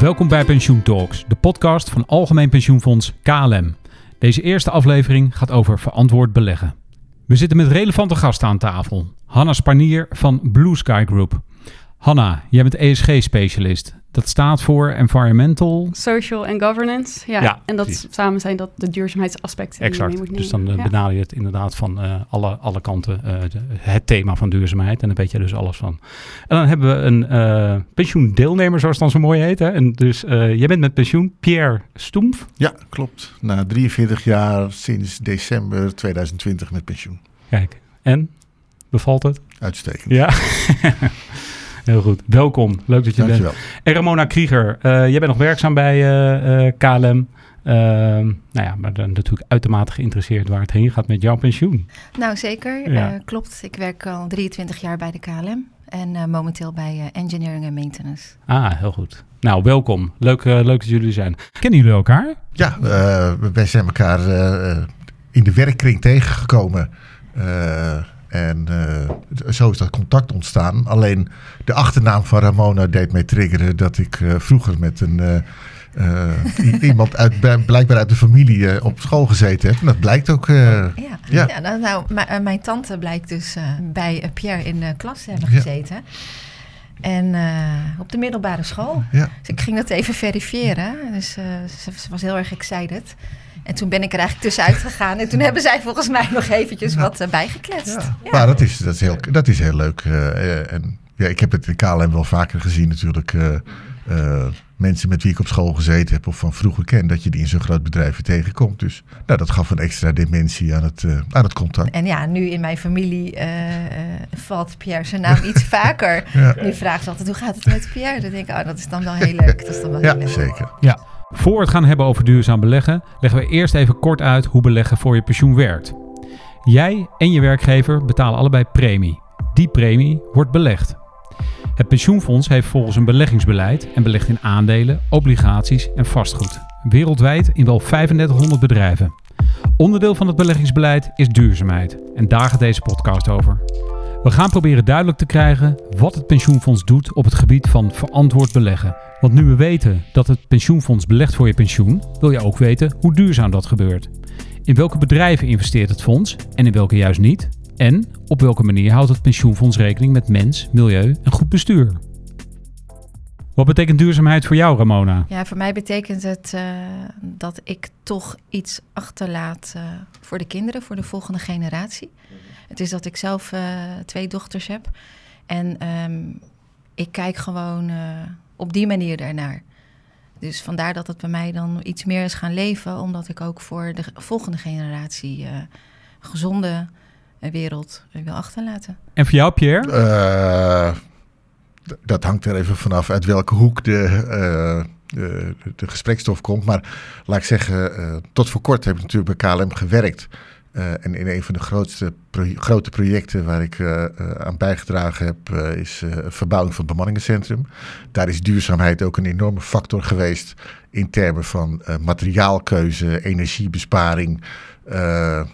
Welkom bij Pensioen Talks, de podcast van Algemeen Pensioenfonds KLM. Deze eerste aflevering gaat over verantwoord beleggen. We zitten met relevante gasten aan tafel. Hanna Sparnier van Blue Sky Group. Hanna, jij bent ESG-specialist. Dat staat voor Environmental... Social en Governance. Ja, Ja, en dat precies. samen zijn dat de duurzaamheidsaspecten die je mee Exact. Dus dan eh, Ja. benader je het inderdaad van eh, alle, alle kanten, eh, de- het thema van duurzaamheid. En daar weet je dus alles van. En dan hebben we een eh, pensioendeelnemer, zoals het dan zo mooi heet. Hè? En dus eh, jij bent met pensioen, Pierre Stoemf. Ja, klopt. Na 43 jaar sinds december 2020 met pensioen. Kijk, en? Bevalt het? Uitstekend. Ja. Heel goed. Welkom. Leuk dat je er bent. Dankjewel. En Ramona Krieger, eh, jij bent nog werkzaam bij eh, eh, KLM. Ehm, nou ja, maar dan natuurlijk uitermate geïnteresseerd waar het heen gaat met jouw pensioen. Nou, zeker. Ja. Eh, klopt. Ik werk al 23 jaar bij de KLM en eh, momenteel bij eh, Engineering en Maintenance. Ah, heel goed. Nou, welkom. Leuk, leuk dat jullie zijn. Kennen jullie elkaar? Ja, eh, wij zijn elkaar in de werkkring tegengekomen. En eh, zo is dat contact ontstaan. Alleen de achternaam van Ramona deed mij triggeren dat ik eh, vroeger met een... eh, iemand uit, blijkbaar uit de familie op school gezeten heb. En dat blijkt ook. Ja, Ja. ja. nou, nou, mijn tante blijkt dus bij Pierre in de klas te hebben Ja. gezeten. En op de middelbare school. ja. Dus ik ging dat even verifiëren. Dus ze, ze was heel erg excited. En toen ben ik er eigenlijk tussenuit gegaan. En toen hebben zij volgens mij nog eventjes wat eh, bijgekletst. Ja. Ja. Maar dat is, dat is, heel, dat is heel leuk. eh, eh, en ja, ik heb het in KLM wel vaker gezien natuurlijk. eh, eh, mensen met wie ik op school gezeten heb of van vroeger ken, dat je die in zo'n groot bedrijf weer tegenkomt. Dus nou, dat gaf een extra dimensie aan het, aan het contact. En ja, nu in mijn familie eh, eh, valt Pierre zijn naam iets vaker. Ja. Nu ze altijd, hoe gaat het met Pierre? Dan denk ik, oh, dat is dan wel heel leuk. Dat is dan wel heel Ja, leuk. zeker. Ja. Voor we het gaan hebben over duurzaam beleggen, leggen we eerst even kort uit hoe beleggen voor je pensioen werkt. Jij en je werkgever betalen allebei premie. Die premie wordt belegd. Het pensioenfonds heeft volgens een beleggingsbeleid en belegt in aandelen, obligaties en vastgoed. Wereldwijd in wel 3500 bedrijven. Onderdeel van het beleggingsbeleid is duurzaamheid. En daar gaat deze podcast over. We gaan proberen duidelijk te krijgen wat het pensioenfonds doet op het gebied van verantwoord beleggen. Want nu we weten dat het pensioenfonds belegt voor je pensioen, wil je ook weten hoe duurzaam dat gebeurt. In welke bedrijven investeert het fonds en in welke juist niet? En op welke manier houdt het pensioenfonds rekening met mens, milieu en goed bestuur? Wat betekent duurzaamheid voor jou, Ramona? Ja, voor mij betekent het eh, dat ik toch iets achterlaat eh, voor de kinderen, voor de volgende generatie. Het is dat ik zelf eh, twee dochters heb. En ehm, ik kijk gewoon eh, op die manier daarnaar. Dus vandaar dat het bij mij dan iets meer is gaan leven, omdat ik ook voor de volgende generatie eh, een gezonde wereld wil achterlaten. En voor jou, Pierre? Eh, dat hangt er even vanaf uit welke hoek de, eh, de, de gesprekstof komt. Maar laat ik zeggen, eh, tot voor kort heb ik natuurlijk bij KLM gewerkt. Eh, en in een van de grootste grote projecten waar ik eh, eh, aan bijgedragen heb, eh, is verbouwing van het bemanningencentrum. Daar is duurzaamheid ook een enorme factor geweest in termen van materiaalkeuze, energiebesparing. En,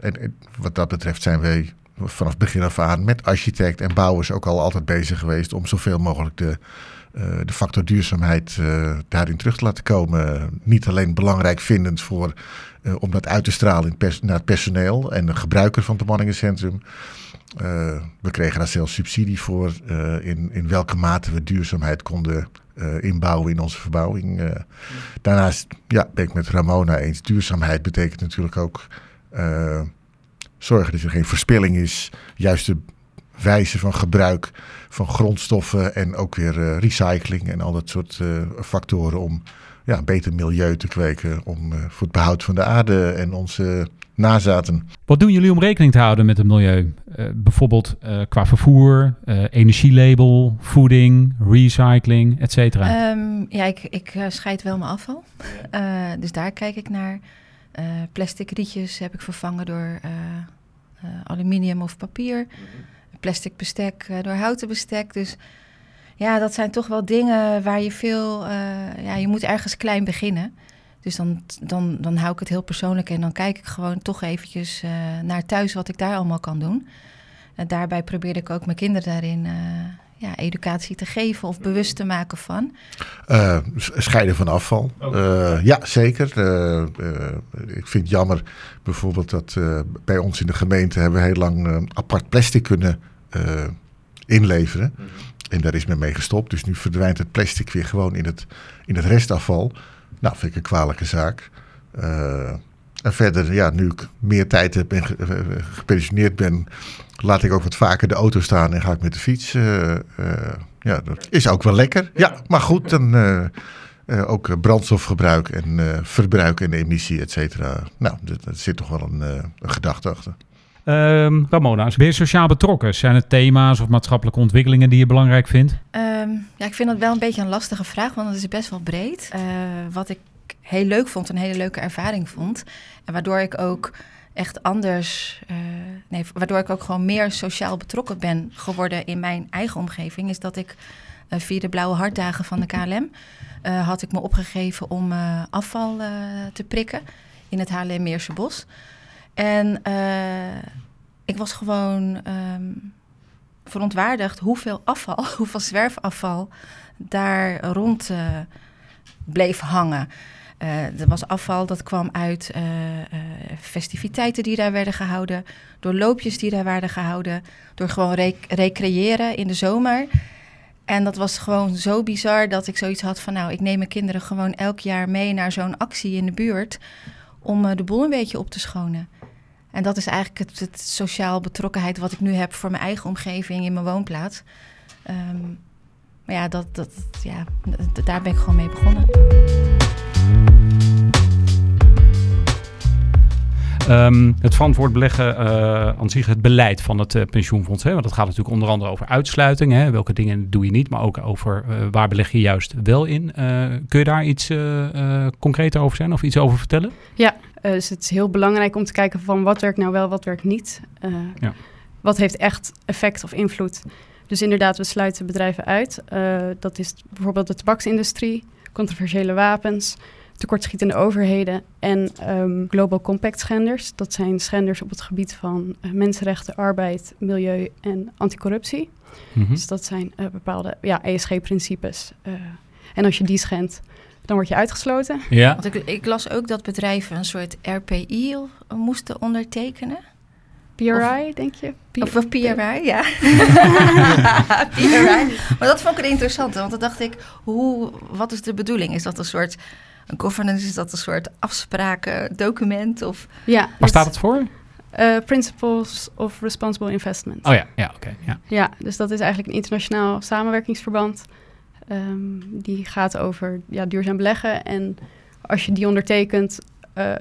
en wat dat betreft zijn wij vanaf begin af aan met architect en bouwers ook al altijd bezig geweest om zoveel mogelijk de, de factor duurzaamheid eh, daarin terug te laten komen. Niet alleen belangrijk vindend voor, eh, om dat uit te stralen naar het personeel en de gebruiker van het bemanningencentrum. Eh, we kregen daar zelfs subsidie voor eh, in, in welke mate we duurzaamheid konden eh, inbouwen in onze verbouwing. eh. Daarnaast ja, ben ik met Ramona eens. Duurzaamheid betekent natuurlijk ook eh, zorgen dat er geen verspilling is. Juiste wijze van gebruik van grondstoffen en ook weer eh, recycling en al dat soort eh, factoren om ja, een beter milieu te kweken. Om eh, voor het behoud van de aarde en onze nazaten. Wat doen jullie om rekening te houden met het milieu? Eh, bijvoorbeeld eh, qua vervoer, eh, energielabel, voeding, recycling, et cetera. Ehm, ja, ik, ik scheid wel mijn afval. Eh, dus daar kijk ik naar. Eh, plastic rietjes heb ik vervangen door eh, eh, aluminium of papier. Plastic bestek eh, door houten bestek. Dus ja, dat zijn toch wel dingen waar je veel... eh, ja, je moet ergens klein beginnen. Dus dan, dan, dan hou ik het heel persoonlijk en dan kijk ik gewoon toch eventjes eh, naar thuis wat ik daar allemaal kan doen. En daarbij probeerde ik ook mijn kinderen daarin eh, ja, educatie te geven of bewust te maken van? Uh, scheiden van afval. Uh, ja, zeker. Uh, ik vind het jammer bijvoorbeeld dat bij ons in de gemeente hebben we heel lang apart plastic kunnen inleveren. Mhm. En daar is men mee gestopt. Dus nu verdwijnt het plastic weer gewoon in het, in het restafval. Nou, vind ik een kwalijke zaak. en verder, ja, nu ik meer tijd heb en gepensioneerd ben, laat ik ook wat vaker de auto staan en ga ik met de fiets. Uh, ja, dat is ook wel lekker. Ja, maar goed, dan uh, ook brandstofgebruik en verbruik en emissie, et cetera. Nou, er zit toch wel een, een gedachte achter. Um, Ramona, ben je sociaal betrokken? Zijn het thema's of maatschappelijke ontwikkelingen die je belangrijk vindt? Um, ja, ik vind dat wel een beetje een lastige vraag, want het is best wel breed. Uh, wat ik heel leuk vond, een hele leuke ervaring vond. En waardoor ik ook echt anders, uh, nee, waardoor ik ook gewoon meer sociaal betrokken ben geworden in mijn eigen omgeving, is dat ik uh, via de Blauwe Hartdagen van de KLM had ik me opgegeven om afval te prikken in het HLM Meerse Bos. En ik was gewoon um, verontwaardigd hoeveel afval, hoeveel zwerfafval daar rond bleef hangen. Uh, er was afval dat kwam uit festiviteiten die daar werden gehouden, door loopjes die daar werden gehouden, door gewoon rec recreëren in de zomer. En dat was gewoon zo bizar dat ik zoiets had van, nou, ik neem mijn kinderen gewoon elk jaar mee naar zo'n actie in de buurt om de boel een beetje op te schonen. En dat is eigenlijk het, het, sociaal betrokkenheid wat ik nu heb voor mijn eigen omgeving in mijn woonplaats. Um, maar ja, dat, dat, ja, daar ben ik gewoon mee begonnen. Um, het verantwoord beleggen uh, aan zich het beleid van het uh, pensioenfonds. Hè? Want dat gaat natuurlijk onder andere over uitsluiting. Hè? Welke dingen doe je niet, maar ook over uh, waar beleg je juist wel in. kun je daar iets concreter over zijn of iets over vertellen? Ja, dus het is heel belangrijk om te kijken van wat werkt nou wel, wat werkt niet. Ja. Wat heeft echt effect of invloed? Dus inderdaad, we sluiten bedrijven uit. dat is bijvoorbeeld de tabaksindustrie, controversiële wapens tekortschietende overheden en um, Global Compact schenders. Dat zijn schenders op het gebied van uh, mensenrechten, arbeid, milieu en anticorruptie. Mm Dus dat zijn uh, bepaalde ja, ESG-principes. Uh, en als je die schendt, dan word je uitgesloten. Ja. Want ik, ik, las ook dat bedrijven een soort RPI moesten ondertekenen. PRI, denk je? P of, of PRI, ja. PRI. Maar dat vond ik interessant, want dan dacht ik, hoe, wat is de bedoeling? Is dat een soort een governance is dat een soort afsprakendocument? Of... Ja, Waar staat het voor? Uh, Principles of Responsible Investment. Oh ja, ja oké. ja. ja, dus dat is eigenlijk een internationaal samenwerkingsverband. Um, die gaat over ja, duurzaam beleggen. En als je die ondertekent, uh,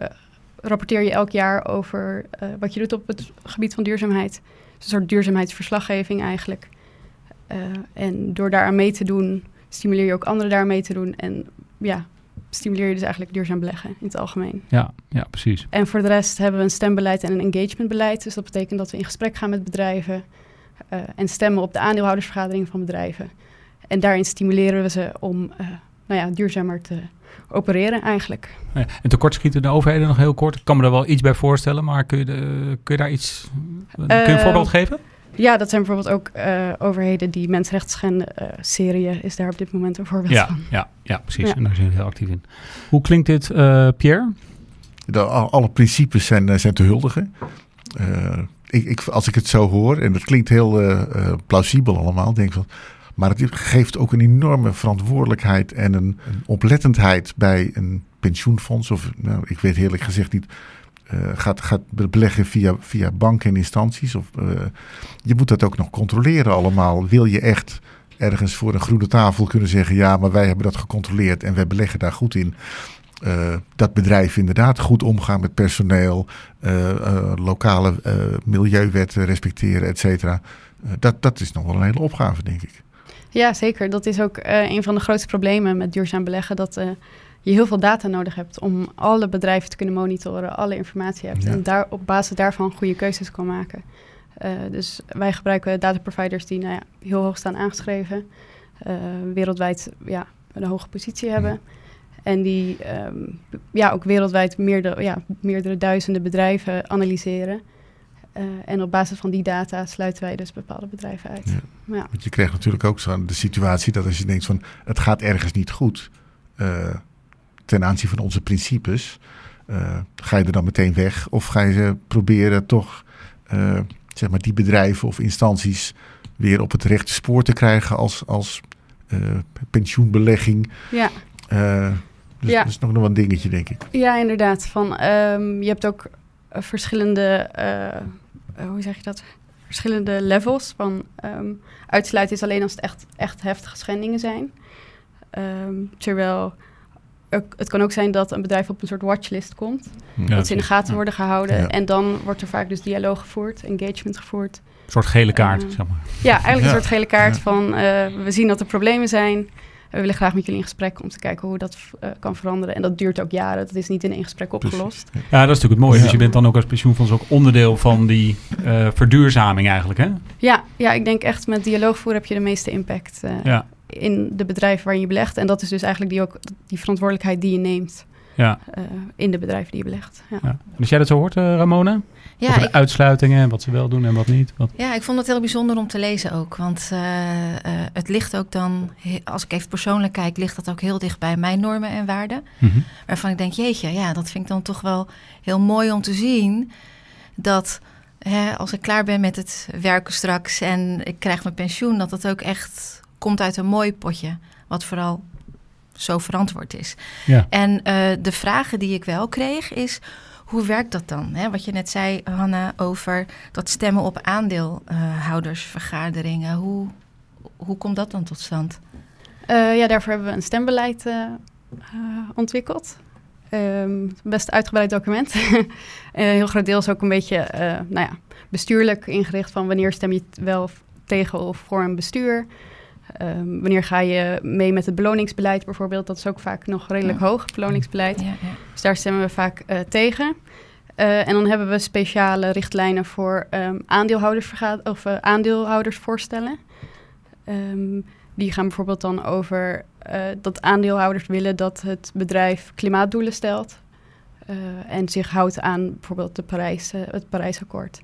rapporteer je elk jaar over uh, wat je doet op het gebied van duurzaamheid. Dus een soort duurzaamheidsverslaggeving eigenlijk. en door daaraan mee te doen, stimuleer je ook anderen daar mee te doen. En ja, stimuleer je dus eigenlijk duurzaam beleggen in het algemeen. Ja, ja, precies. En voor de rest hebben we een stembeleid en een engagementbeleid. Dus dat betekent dat we in gesprek gaan met bedrijven uh, en stemmen op de aandeelhoudersvergadering van bedrijven. En daarin stimuleren we ze om uh, nou ja, duurzamer te opereren eigenlijk. Ja, en tekortschieten de overheden nog heel kort. Ik kan me er wel iets bij voorstellen, maar kun je, de, kun je daar iets... kun je een uh, voorbeeld geven? Ja, dat zijn bijvoorbeeld ook uh, overheden die mensenrechten schenden. Uh, Syrië is daar op dit moment een voorbeeld ja, van. Ja, ja precies. Ja. En daar zijn we heel actief in. Hoe klinkt dit, uh, Pierre? De, alle principes zijn, zijn te huldigen. Ik, ik, als ik het zo hoor, en dat klinkt heel plausibel allemaal, denk ik van... Maar het geeft ook een enorme verantwoordelijkheid en een, een oplettendheid bij een pensioenfonds. Of nou, ik weet eerlijk gezegd niet gaat, gaat beleggen via, via banken en instanties. Of, uh, je moet dat ook nog controleren allemaal. Wil je echt ergens voor een groene tafel kunnen zeggen... ja, maar wij hebben dat gecontroleerd en wij beleggen daar goed in... Uh, dat bedrijven inderdaad goed omgaan met personeel, lokale milieuwetten respecteren, et cetera. dat, dat is nog wel een hele opgave, denk ik. Ja, zeker. Dat is ook een van de grootste problemen met duurzaam beleggen. Dat je heel veel data nodig hebt om alle bedrijven te kunnen monitoren, alle informatie hebt. En daar, op basis daarvan goede keuzes kan maken. Uh, dus wij gebruiken dataproviders die nou ja, heel hoog staan aangeschreven, uh, wereldwijd ja, een hoge positie hebben. En die um, ja, ook wereldwijd meerdere, ja, meerdere duizenden bedrijven analyseren. en op basis van die data sluiten wij dus bepaalde bedrijven uit. Ja. Ja. Want je krijgt natuurlijk ook zo de situatie dat als je denkt van het gaat ergens niet goed ten aanzien van onze principes, ga je er dan meteen weg of ga je ze proberen toch zeg maar die bedrijven of instanties weer op het rechte spoor te krijgen als, als pensioenbelegging. Ja. Dus ja. dat is nog wel een dingetje, denk ik. Ja, inderdaad. Van, ehm, je hebt ook eh, verschillende, eh, eh, hoe zeg je dat? Verschillende levels van um, uitsluiten is alleen als het echt, echt heftige schendingen zijn. Ehm, terwijl het kan ook zijn dat een bedrijf op een soort watchlist komt. dat ze in de gaten worden gehouden. En dan wordt er vaak dus dialoog gevoerd, engagement gevoerd. Een soort gele kaart, zeg maar. Ja, eigenlijk een soort gele kaart van we zien dat er problemen zijn we willen graag met jullie in gesprek om te kijken hoe dat uh, kan veranderen. En dat duurt ook jaren. Dat is niet in één gesprek opgelost. Ja, dat is natuurlijk het mooie. Dus je bent dan ook als pensioenfonds ook onderdeel van die uh, verduurzaming eigenlijk, hè? Ja, ja, ik denk echt met dialoogvoer heb je de meeste impact uh, ja. In de bedrijven waarin je belegt. En dat is dus eigenlijk die, ook, die verantwoordelijkheid die je neemt ja. in de bedrijven die je belegt. Ja. Ja. als jij dat zo hoort, Ramona? Ja, Over de ik, uitsluitingen en wat ze wel doen en wat niet. Wat... Ja, ik vond het heel bijzonder om te lezen ook. Want uh, uh, het ligt ook dan, als ik even persoonlijk kijk, ligt dat ook heel dicht bij mijn normen en waarden. Mm -hmm. Waarvan ik denk, jeetje, ja, dat vind ik dan toch wel heel mooi om te zien. Dat hè, als ik klaar ben met het werken straks en ik krijg mijn pensioen, dat dat ook echt komt uit een mooi potje. Wat vooral zo verantwoord is. Ja. En uh, de vragen die ik wel kreeg is hoe werkt dat dan? Hè? Wat je net zei, Hanna, over dat stemmen op aandeelhoudersvergaderingen. Hoe, hoe komt dat dan tot stand? Uh, ja, daarvoor hebben we een stembeleid uh, ontwikkeld. Um, best uitgebreid document. een heel groot deel is ook een beetje nou ja, bestuurlijk ingericht van wanneer stem je wel tegen of voor een bestuur. Um, wanneer ga je mee met het beloningsbeleid bijvoorbeeld? Dat is ook vaak nog redelijk hoog, het beloningsbeleid. Ja, ja. Dus daar stemmen we vaak uh, tegen. Uh, en dan hebben we speciale richtlijnen voor um, of, uh, aandeelhoudersvoorstellen. Um, die gaan bijvoorbeeld dan over dat aandeelhouders willen dat het bedrijf klimaatdoelen stelt. en zich houdt aan bijvoorbeeld de Parijs, het Parijsakkoord.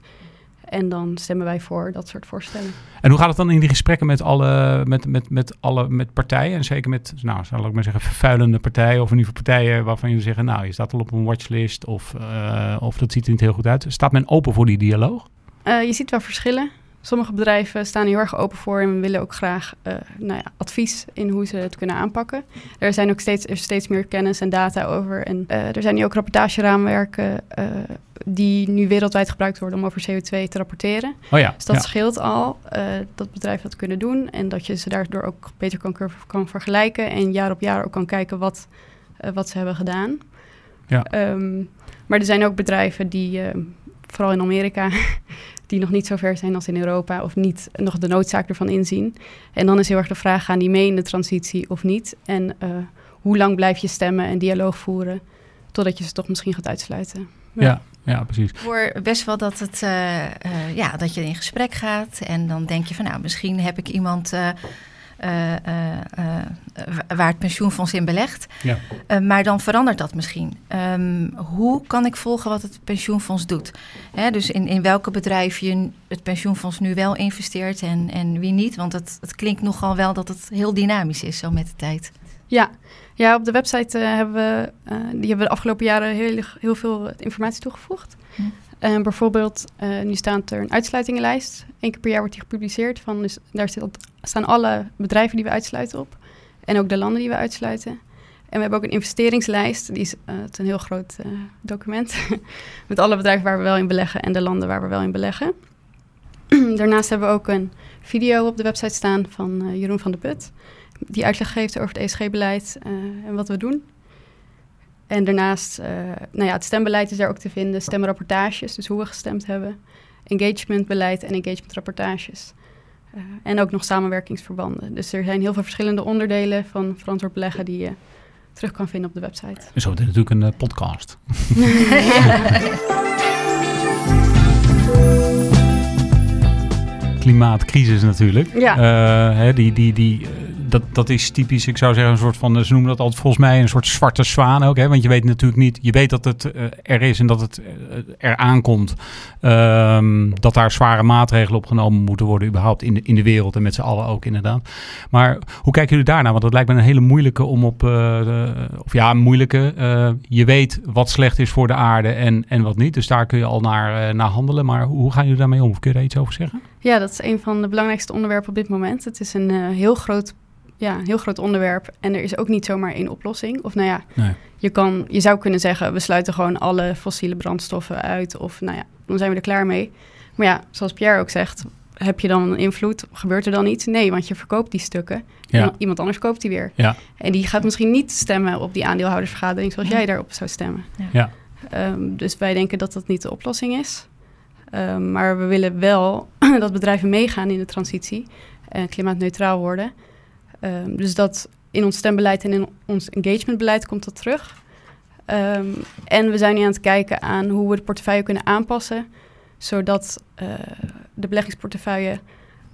En dan stemmen wij voor dat soort voorstellen. En hoe gaat het dan in die gesprekken met alle, met, met, met alle met partijen? En zeker met, nou, zal ik maar zeggen, vervuilende partijen. Of in ieder geval partijen waarvan jullie zeggen, nou, je staat al op een watchlist. Of, uh, of dat ziet er niet heel goed uit. Staat men open voor die dialoog? Uh, je ziet wel verschillen. Sommige bedrijven staan heel erg open voor en willen ook graag uh, nou ja, advies in hoe ze het kunnen aanpakken. Er zijn ook steeds, er steeds meer kennis en data over. En uh, er zijn nu ook rapportageraamwerken uh, die nu wereldwijd gebruikt worden om over CO2 te rapporteren. Oh ja, dus dat ja. scheelt al dat bedrijven dat kunnen doen en dat je ze daardoor ook beter kan, kan vergelijken en jaar op jaar ook kan kijken wat, wat ze hebben gedaan. Ja. Um, maar er zijn ook bedrijven die, vooral in Amerika, die nog niet zo ver zijn als in Europa of niet nog de noodzaak ervan inzien. En dan is heel erg de vraag, gaan die mee in de transitie of niet? En uh, hoe lang blijf je stemmen en dialoog voeren totdat je ze toch misschien gaat uitsluiten? Ja. ja. Ja, precies. Ik hoor best wel dat, het, uh, uh, ja, dat je in gesprek gaat en dan denk je van nou, misschien heb ik iemand uh, waar het pensioenfonds in belegt. Ja. maar dan verandert dat misschien. Um, hoe kan ik volgen wat het pensioenfonds doet? Hè, dus in, in welke bedrijf je het pensioenfonds nu wel investeert en, en wie niet? Want het, het klinkt nogal wel dat het heel dynamisch is zo met de tijd. Ja, ja op de website hebben we, die hebben we de afgelopen jaren heel, heel veel informatie toegevoegd. Hm. Uh, bijvoorbeeld, uh, nu staat er een uitsluitingenlijst. Eén keer per jaar wordt die gepubliceerd. Van, dus daar staan alle bedrijven die we uitsluiten op. En ook de landen die we uitsluiten. En we hebben ook een investeringslijst. Die is uh, het een heel groot document. met alle bedrijven waar we wel in beleggen en de landen waar we wel in beleggen. Daarnaast hebben we ook een video op de website staan van Jeroen van de Put. Die uitleg geeft over het ESG-beleid en wat we doen. En daarnaast, uh, nou ja, het stembeleid is daar ook te vinden. Stemrapportages, dus hoe we gestemd hebben. Engagementbeleid en engagementrapportages. Uh, en ook nog samenwerkingsverbanden. Dus er zijn heel veel verschillende onderdelen van verantwoord beleggen die je terug kan vinden op de website. En zo, dit is natuurlijk een uh, podcast. Klimaatcrisis natuurlijk. Ja. hè, die, die, die, dat, dat is typisch, ik zou zeggen, een soort van, ze noemen dat altijd volgens mij een soort zwarte zwaan ook. Hè? Want je weet natuurlijk niet, je weet dat het er is en dat het er aankomt. Um, dat daar zware maatregelen op genomen moeten worden, überhaupt in de, in de wereld en met z'n allen ook inderdaad. Maar hoe kijken jullie daarna? Want dat lijkt me een hele moeilijke om op, of ja, moeilijke. je weet wat slecht is voor de aarde en, en wat niet. Dus daar kun je al naar, naar handelen. Maar hoe gaan jullie daarmee om? Kun je daar iets over zeggen? Ja, dat is een van de belangrijkste onderwerpen op dit moment. Het is een heel, groot, ja, heel groot onderwerp en er is ook niet zomaar één oplossing. Of nou ja, nee. je, kan, je zou kunnen zeggen, we sluiten gewoon alle fossiele brandstoffen uit of nou ja, dan zijn we er klaar mee. Maar ja, zoals Pierre ook zegt, heb je dan invloed? Gebeurt er dan iets? Nee, want je verkoopt die stukken. Ja. iemand anders koopt die weer. Ja. En die gaat misschien niet stemmen op die aandeelhoudersvergadering zoals jij daarop zou stemmen. Ja. Um, dus wij denken dat dat niet de oplossing is. Ehm, maar we willen wel dat bedrijven meegaan in de transitie en klimaatneutraal worden. Um, dus dat in ons stembeleid en in ons engagementbeleid komt dat terug. Um, en we zijn nu aan het kijken aan hoe we de portefeuille kunnen aanpassen, zodat uh, de beleggingsportefeuille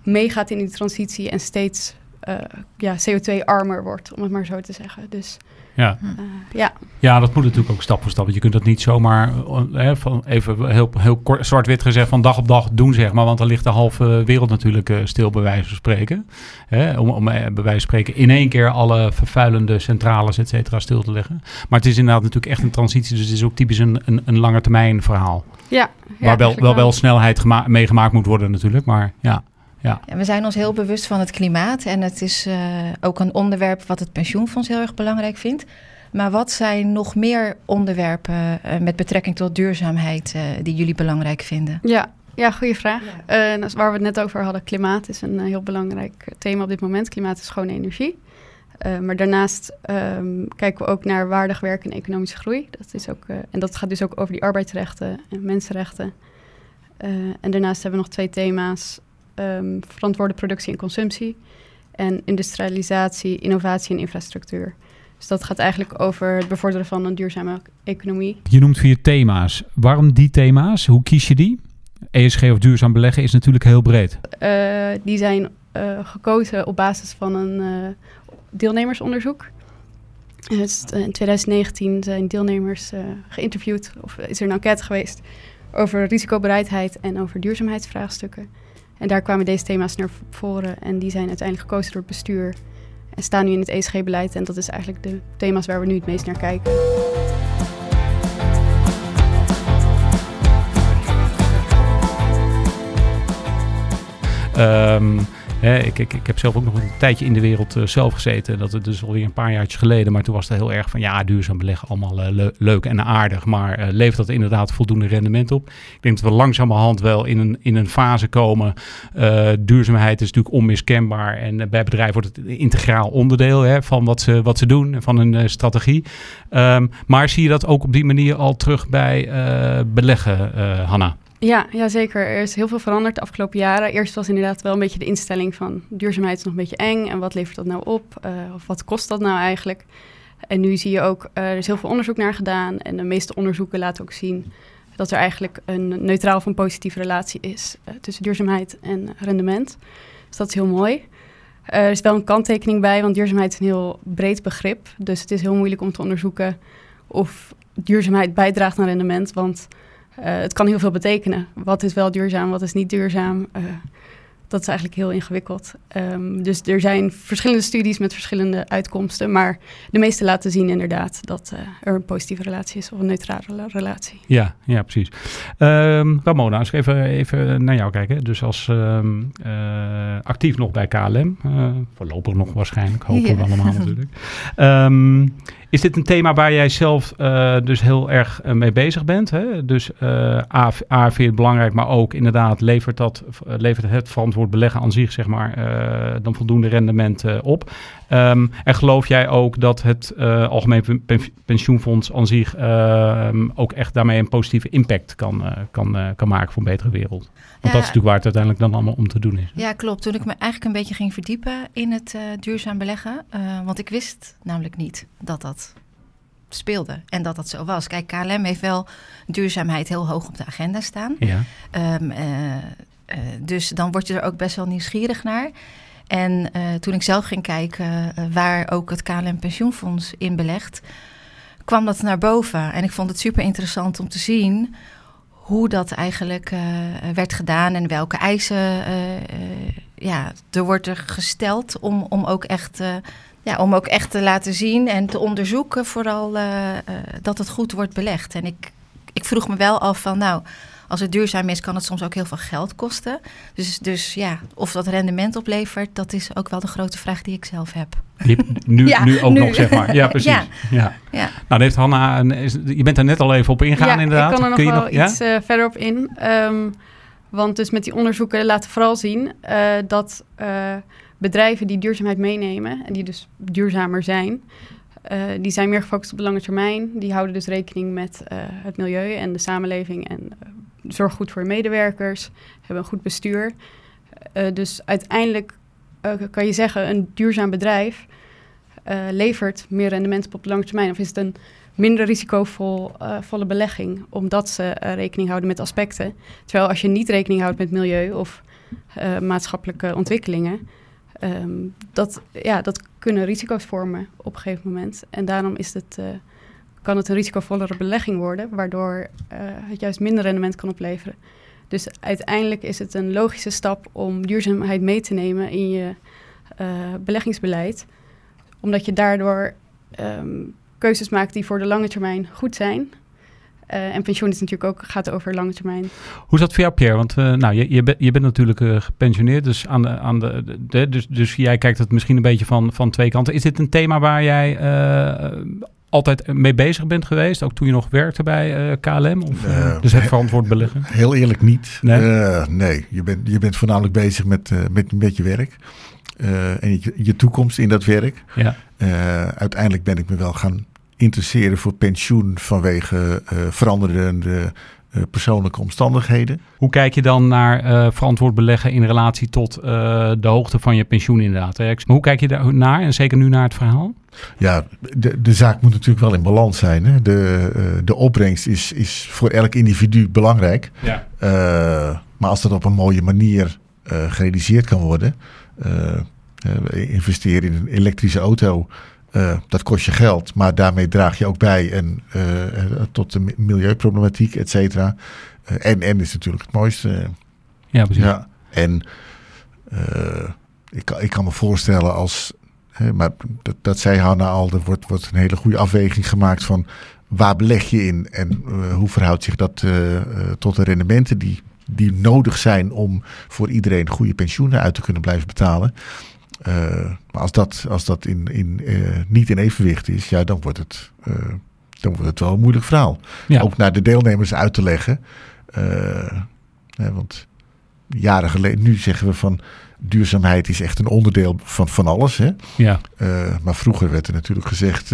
meegaat in die transitie en steeds uh, ja, CO2-armer wordt, om het maar zo te zeggen. Dus ja. Uh, ja. ja, dat moet natuurlijk ook stap voor stap. Want je kunt dat niet zomaar, eh, hè, van even heel, heel kort, zwart-wit gezegd, van dag op dag doen, zeg maar. Want dan ligt de halve wereld natuurlijk uh, stil, bij wijze van spreken. Hè, om, om bij wijze van spreken in één keer alle vervuilende centrales, et cetera, stil te leggen. Maar het is inderdaad natuurlijk echt een transitie. Dus het is ook typisch een, een, een lange termijn verhaal. Ja. ja Waar wel, wel, wel snelheid meegemaakt moet worden natuurlijk, maar ja. Ja. ja. we zijn ons heel bewust van het klimaat en het is uh, ook een onderwerp wat het pensioenfonds heel erg belangrijk vindt. Maar wat zijn nog meer onderwerpen uh, met betrekking tot duurzaamheid uh, die jullie belangrijk vinden? Ja, ja goede vraag. Ja. waar we het net over hadden, klimaat is een heel belangrijk thema op dit moment. Klimaat is schone energie. maar daarnaast um, kijken we ook naar waardig werk en economische groei. Dat is ook, en dat gaat dus ook over die arbeidsrechten en mensenrechten. en daarnaast hebben we nog twee thema's um, verantwoorde productie en consumptie. En industrialisatie, innovatie en infrastructuur. Dus dat gaat eigenlijk over het bevorderen van een duurzame economie. Je noemt vier thema's. Waarom die thema's? Hoe kies je die? ESG of duurzaam beleggen is natuurlijk heel breed. Uh, die zijn uh, gekozen op basis van een uh, deelnemersonderzoek. Dus in 2019 zijn deelnemers geïnterviewd, of is er een enquête geweest over risicobereidheid en over duurzaamheidsvraagstukken. En daar kwamen deze thema's naar voren en die zijn uiteindelijk gekozen door het bestuur en staan nu in het ESG-beleid. En dat is eigenlijk de thema's waar we nu het meest naar kijken. Um, ik, ik, ik heb zelf ook nog een tijdje in de wereld uh, zelf gezeten. Dat is dus alweer een paar jaartjes geleden. Maar toen was het heel erg van ja, duurzaam beleggen, allemaal uh, leuk en aardig. Maar uh, levert dat inderdaad voldoende rendement op? Ik denk dat we langzamerhand wel in een, in een fase komen. duurzaamheid is natuurlijk onmiskenbaar. En bij bedrijven wordt het integraal onderdeel hè, van wat ze, wat ze doen, van hun strategie. Um, maar zie je dat ook op die manier al terug bij beleggen, Hanna? Ja, ja, zeker. Er is heel veel veranderd de afgelopen jaren. Eerst was inderdaad wel een beetje de instelling van duurzaamheid is nog een beetje eng. En wat levert dat nou op? Uh, of wat kost dat nou eigenlijk? En nu zie je ook, uh, er is heel veel onderzoek naar gedaan. En de meeste onderzoeken laten ook zien dat er eigenlijk een neutraal of een positieve relatie is uh, tussen duurzaamheid en rendement. Dus dat is heel mooi. er is wel een kanttekening bij, want duurzaamheid is een heel breed begrip. Dus het is heel moeilijk om te onderzoeken of duurzaamheid bijdraagt aan rendement. Want het kan heel veel betekenen. Wat is wel duurzaam, wat is niet duurzaam? Uh, dat is eigenlijk heel ingewikkeld. Um, dus er zijn verschillende studies met verschillende uitkomsten. Maar de meeste laten zien inderdaad dat uh, er een positieve relatie is of een neutrale relatie. Ja, ja precies. Um, Ramona, als ik even, even naar jou kijken. Dus als um, actief nog bij KLM. voorlopig nog waarschijnlijk, hopen ja. we allemaal natuurlijk. Is dit een thema waar jij zelf uh, dus heel erg uh, mee bezig bent? Hè? Dus uh, A, vind het belangrijk, maar ook inderdaad levert, dat, levert het verantwoord beleggen aan zich zeg maar, dan voldoende rendement op. Um, en geloof jij ook dat het Algemeen Pensioenfonds aan zich ehm, ook echt daarmee een positieve impact kan, kan, kan maken voor een betere wereld? Want dat is natuurlijk waar het uiteindelijk dan allemaal om te doen is. Ja, klopt. Toen ik me eigenlijk een beetje ging verdiepen in het uh, duurzaam beleggen, uh, want ik wist namelijk niet dat dat speelde en dat dat zo was. Kijk, KLM heeft wel duurzaamheid heel hoog op de agenda staan. Ja. Um, uh, dus dan word je er ook best wel nieuwsgierig naar. En toen ik zelf ging kijken waar ook het KLM Pensioenfonds in belegt, kwam dat naar boven. En ik vond het super interessant om te zien hoe dat eigenlijk werd gedaan en welke eisen ja, er wordt er gesteld om, om ook echt ja, om ook echt te laten zien en te onderzoeken, vooral dat het goed wordt belegd. En ik, ik vroeg me wel af van, nou, als het duurzaam is, kan het soms ook heel veel geld kosten. Dus, dus ja, of dat rendement oplevert, dat is ook wel de grote vraag die ik zelf heb. nu, ja, nu ook nog, zeg maar. Ja, precies. Ja. ja. ja. Nou, dan heeft Hanna, een, is, je bent er net al even op ingegaan, ja, inderdaad. ik kan er nog Kun je wel nog, iets uh, verder op in. Um, want dus met die onderzoeken laten vooral zien dat bedrijven die duurzaamheid meenemen en die dus duurzamer zijn, uh, die zijn meer gefocust op de lange termijn. Die houden dus rekening met uh, het milieu en de samenleving en zorgen goed voor medewerkers, hebben een goed bestuur. dus uiteindelijk kan je zeggen, een duurzaam bedrijf levert meer rendement op de lange termijn. Of is het een minder risicovolle belegging, omdat ze rekening houden met aspecten. Terwijl als je niet rekening houdt met milieu of maatschappelijke ontwikkelingen, um, dat, ja, dat kunnen risico's vormen op een gegeven moment. En daarom is het, kan het een risicovollere belegging worden, waardoor uh, het juist minder rendement kan opleveren. Dus uiteindelijk is het een logische stap om duurzaamheid mee te nemen in je uh, beleggingsbeleid, omdat je daardoor um, keuzes maakt die voor de lange termijn goed zijn, uh, en pensioen is natuurlijk ook, gaat over lange termijn. Hoe is dat voor jou, Pierre? Want nou, je, je, je bent natuurlijk gepensioneerd, dus, aan de, aan de, de, dus, dus jij kijkt het misschien een beetje van, van twee kanten. Is dit een thema waar jij altijd mee bezig bent geweest, ook toen je nog werkte bij KLM? Of, dus het verantwoord beleggen? Heel eerlijk niet. Nee, nee. Je, bent, je bent voornamelijk bezig met, met, met je werk. en je, je toekomst in dat werk. Ja. uiteindelijk ben ik me wel gaan interesseren voor pensioen vanwege veranderende persoonlijke omstandigheden. Hoe kijk je dan naar uh, verantwoord beleggen in relatie tot de hoogte van je pensioen inderdaad? Hè? Maar hoe kijk je daar naar en zeker nu naar het verhaal? Ja, de, de zaak moet natuurlijk wel in balans zijn. Hè? De, de opbrengst is, is voor elk individu belangrijk. Ja. maar als dat op een mooie manier gerealiseerd kan worden... investeren in een elektrische auto dat kost je geld, maar daarmee draag je ook bij en, tot de milieuproblematiek, et cetera. En, en is natuurlijk het mooiste. Ja, precies. Ja, en ik, ik kan me voorstellen als, hè, maar dat, dat zei Hanna al, er wordt, wordt een hele goede afweging gemaakt van waar beleg je in en hoe verhoudt zich dat tot de rendementen die, die nodig zijn om voor iedereen goede pensioenen uit te kunnen blijven betalen. Maar als dat, als dat in, in, niet in evenwicht is, ja, dan wordt het, dan wordt het wel een moeilijk verhaal. Ja. Ook naar de deelnemers uit te leggen. want jaren geleden, nu zeggen we van duurzaamheid is echt een onderdeel van, van alles. Hè? Ja. maar vroeger werd er natuurlijk gezegd,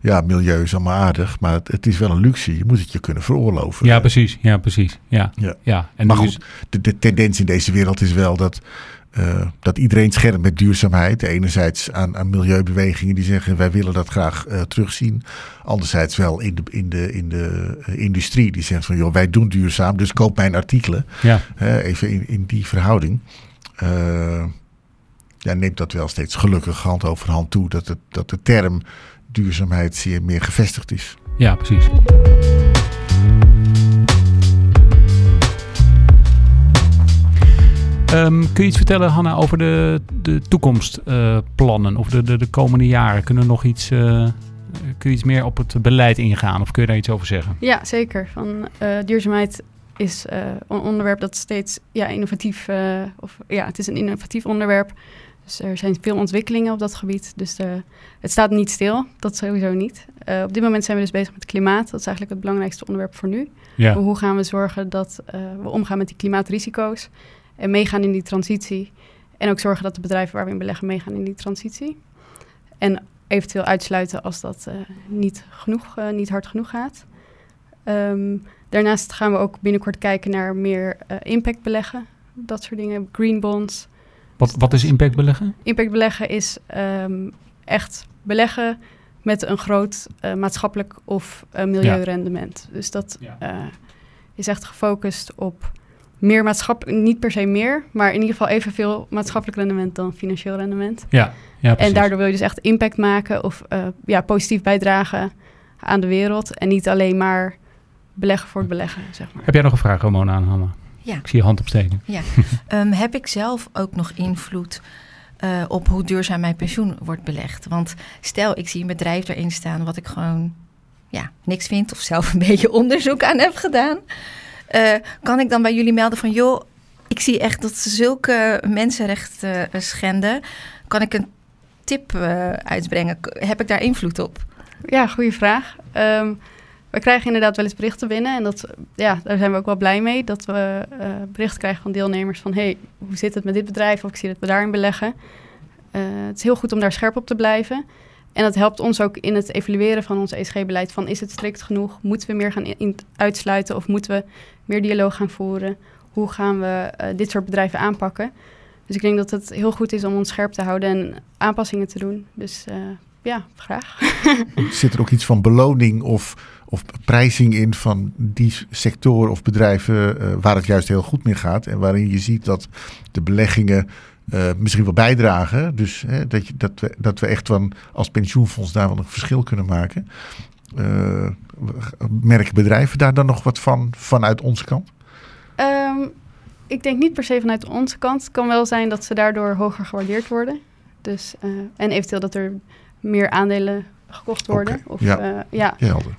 ja, milieu is allemaal aardig, maar het, het, is wel een luxe. Je moet het je kunnen veroorloven. Ja, precies. Ja, precies. Ja. ja. ja. En maar goed, de, de tendens in deze wereld is wel dat uh, dat iedereen schermt met duurzaamheid. Enerzijds aan, aan milieubewegingen die zeggen wij willen dat graag terugzien. Anderzijds wel in de, in de, in de industrie die zegt van joh wij doen duurzaam dus koop mijn artikelen. Ja. even in, in die verhouding. Ja, neemt dat wel steeds gelukkig hand over hand toe dat, het, dat de term duurzaamheid zeer meer gevestigd is. Ja, precies. Um, kun je iets vertellen, Hanna, over de, de toekomstplannen uh, of de, de, de, komende jaren? Kunnen we nog iets, uh, kun je iets meer op het beleid ingaan of kun je daar iets over zeggen? Ja, zeker. Van, uh, duurzaamheid is een onderwerp dat steeds ja, innovatief, of ja, het is een innovatief onderwerp. Dus er zijn veel ontwikkelingen op dat gebied. Dus de, het staat niet stil, dat sowieso niet. op dit moment zijn we dus bezig met klimaat. Dat is eigenlijk het belangrijkste onderwerp voor nu. Ja. Hoe gaan we zorgen dat we omgaan met die klimaatrisico's? en meegaan in die transitie. En ook zorgen dat de bedrijven waar we in beleggen meegaan in die transitie. En eventueel uitsluiten als dat uh, niet, genoeg, uh, niet hard genoeg gaat. Um, daarnaast gaan we ook binnenkort kijken naar meer uh, impact beleggen. Dat soort dingen, green bonds. Wat, wat is impact beleggen? Impact beleggen is um, echt beleggen met een groot maatschappelijk of milieurendement. Ja. Dus dat ja. is echt gefocust op meer maatschappelijk, niet per se meer, maar in ieder geval evenveel maatschappelijk rendement dan financieel rendement. Ja, ja En daardoor wil je dus echt impact maken of uh, ja, positief bijdragen aan de wereld. En niet alleen maar beleggen voor het beleggen, zeg maar. Heb jij nog een vraag, Ramona, aan Hanna? Ja. Ik zie je hand opsteken. Ja. um, heb ik zelf ook nog invloed uh, op hoe duurzaam mijn pensioen wordt belegd? Want stel, ik zie een bedrijf erin staan wat ik gewoon ja, niks vind of zelf een beetje onderzoek aan heb gedaan. Uh, kan ik dan bij jullie melden van, joh, ik zie echt dat ze zulke mensenrechten uh, schenden. Kan ik een tip uh, uitbrengen? Heb ik daar invloed op? Ja, goede vraag. Um, we krijgen inderdaad wel eens berichten binnen. En dat, ja, daar zijn we ook wel blij mee. Dat we uh, berichten krijgen van deelnemers van... hey, hoe zit het met dit bedrijf? Of ik zie dat we daarin beleggen. Uh, het is heel goed om daar scherp op te blijven. En dat helpt ons ook in het evalueren van ons ESG-beleid. Van is het strikt genoeg? Moeten we meer gaan in, uitsluiten? Of moeten we meer dialoog gaan voeren? Hoe gaan we uh, dit soort bedrijven aanpakken? Dus ik denk dat het heel goed is om ons scherp te houden en aanpassingen te doen. Dus ja, graag. Zit er ook iets van beloning of, of prijzing in van die sectoren of bedrijven uh, waar het juist heel goed mee gaat en waarin je ziet dat de beleggingen uh, misschien wel bijdragen. Dus hè, dat, je, dat, we, dat we echt van als pensioenfonds daar wel een verschil kunnen maken. Uh, merken bedrijven daar dan nog wat van vanuit onze kant? Um, ik denk niet per se vanuit onze kant. Het kan wel zijn dat ze daardoor hoger gewaardeerd worden. Dus, en eventueel dat er meer aandelen gekocht worden. Okay, of ja. Uh, ja,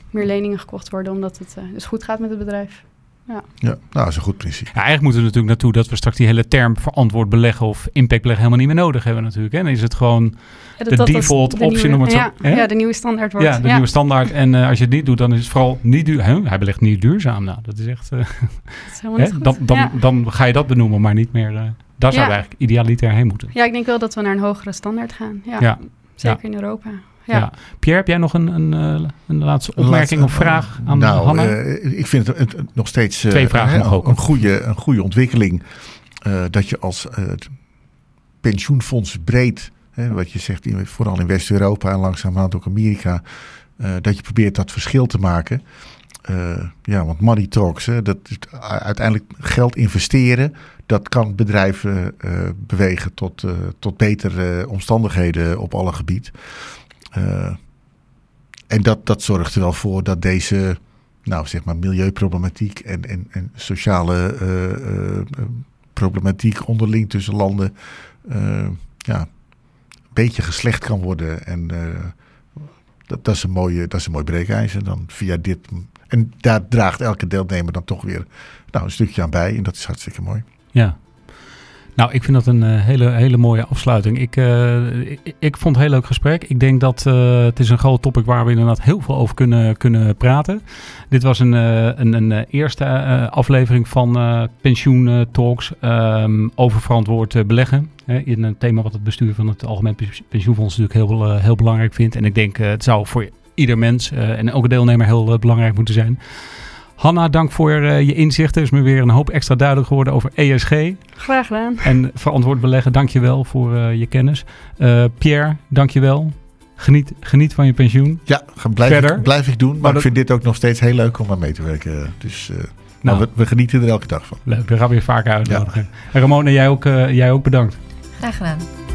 meer leningen gekocht worden, omdat het uh, dus goed gaat met het bedrijf. Ja, ja nou, dat is een goed principe. Ja, eigenlijk moeten we natuurlijk naartoe dat we straks die hele term verantwoord beleggen of impact beleggen helemaal niet meer nodig hebben natuurlijk. Hè? Dan is het gewoon ja, dat, de default de optie. Nieuwe, om het ja, zo, ja, de nieuwe standaard wordt. Ja, de nieuwe standaard. En uh, als je het niet doet, dan is het vooral niet duur. Hè? Hij belegt niet duurzaam. Nou, dat is echt... dat is helemaal niet hè? Dan, dan, ja. dan ga je dat benoemen, maar niet meer... daar zou we eigenlijk idealiter heen moeten. Ja, ik denk wel dat we naar een hogere standaard gaan. Ja, zeker in Europa. Ja. Ja. Pierre, heb jij nog een, een, een laatste opmerking of vraag aan nou, Hanna? Uh, ik vind het, het, het nog steeds uh, Twee vragen uh, ook. Een, goede, een goede ontwikkeling. dat je als pensioenfonds breed, wat je zegt, vooral in West-Europa en langzamerhand ook Amerika, dat je probeert dat verschil te maken. ja, want money talks, hè, dat uiteindelijk geld investeren, dat kan bedrijven bewegen tot, tot betere omstandigheden op alle gebieden. Uh, en dat, dat zorgt er wel voor dat deze, nou zeg maar, milieuproblematiek en, en, en sociale uh, uh, problematiek onderling tussen landen, ja, een beetje geslecht kan worden. En dat, dat, is een mooie, dat is een mooi breekijzer dan via dit. En daar draagt elke deelnemer dan toch weer nou, een stukje aan bij. En dat is hartstikke mooi. Ja, nou, ik vind dat een uh, hele, hele mooie afsluiting. Ik, uh, ik, ik, vond het een heel leuk gesprek. Ik denk dat uh, het is een groot topic waar we inderdaad heel veel over kunnen, kunnen praten. Dit was een, een, een eerste aflevering van Pensioen Talks um, over verantwoord beleggen. In een thema wat het bestuur van het Algemeen Pensioenfonds natuurlijk heel, heel belangrijk vindt. En ik denk het zou voor ieder mens en elke deelnemer heel belangrijk moeten zijn. Hanna, dank voor uh, je inzichten. is me weer een hoop extra duidelijk geworden over ESG. Graag gedaan. En verantwoord beleggen, dank je wel voor uh, je kennis. Uh, Pierre, dank je wel. Geniet, geniet van je pensioen. Ja, blijf, Verder. Ik, blijf ik doen. Maar, maar ik vind dit ook nog steeds heel leuk om aan mee te werken. Dus nou, we, we, genieten er elke dag van. Leuk, daar gaan we je vaker uitnodigen. Ja. En Ramona, jij ook, jij ook bedankt. Graag gedaan.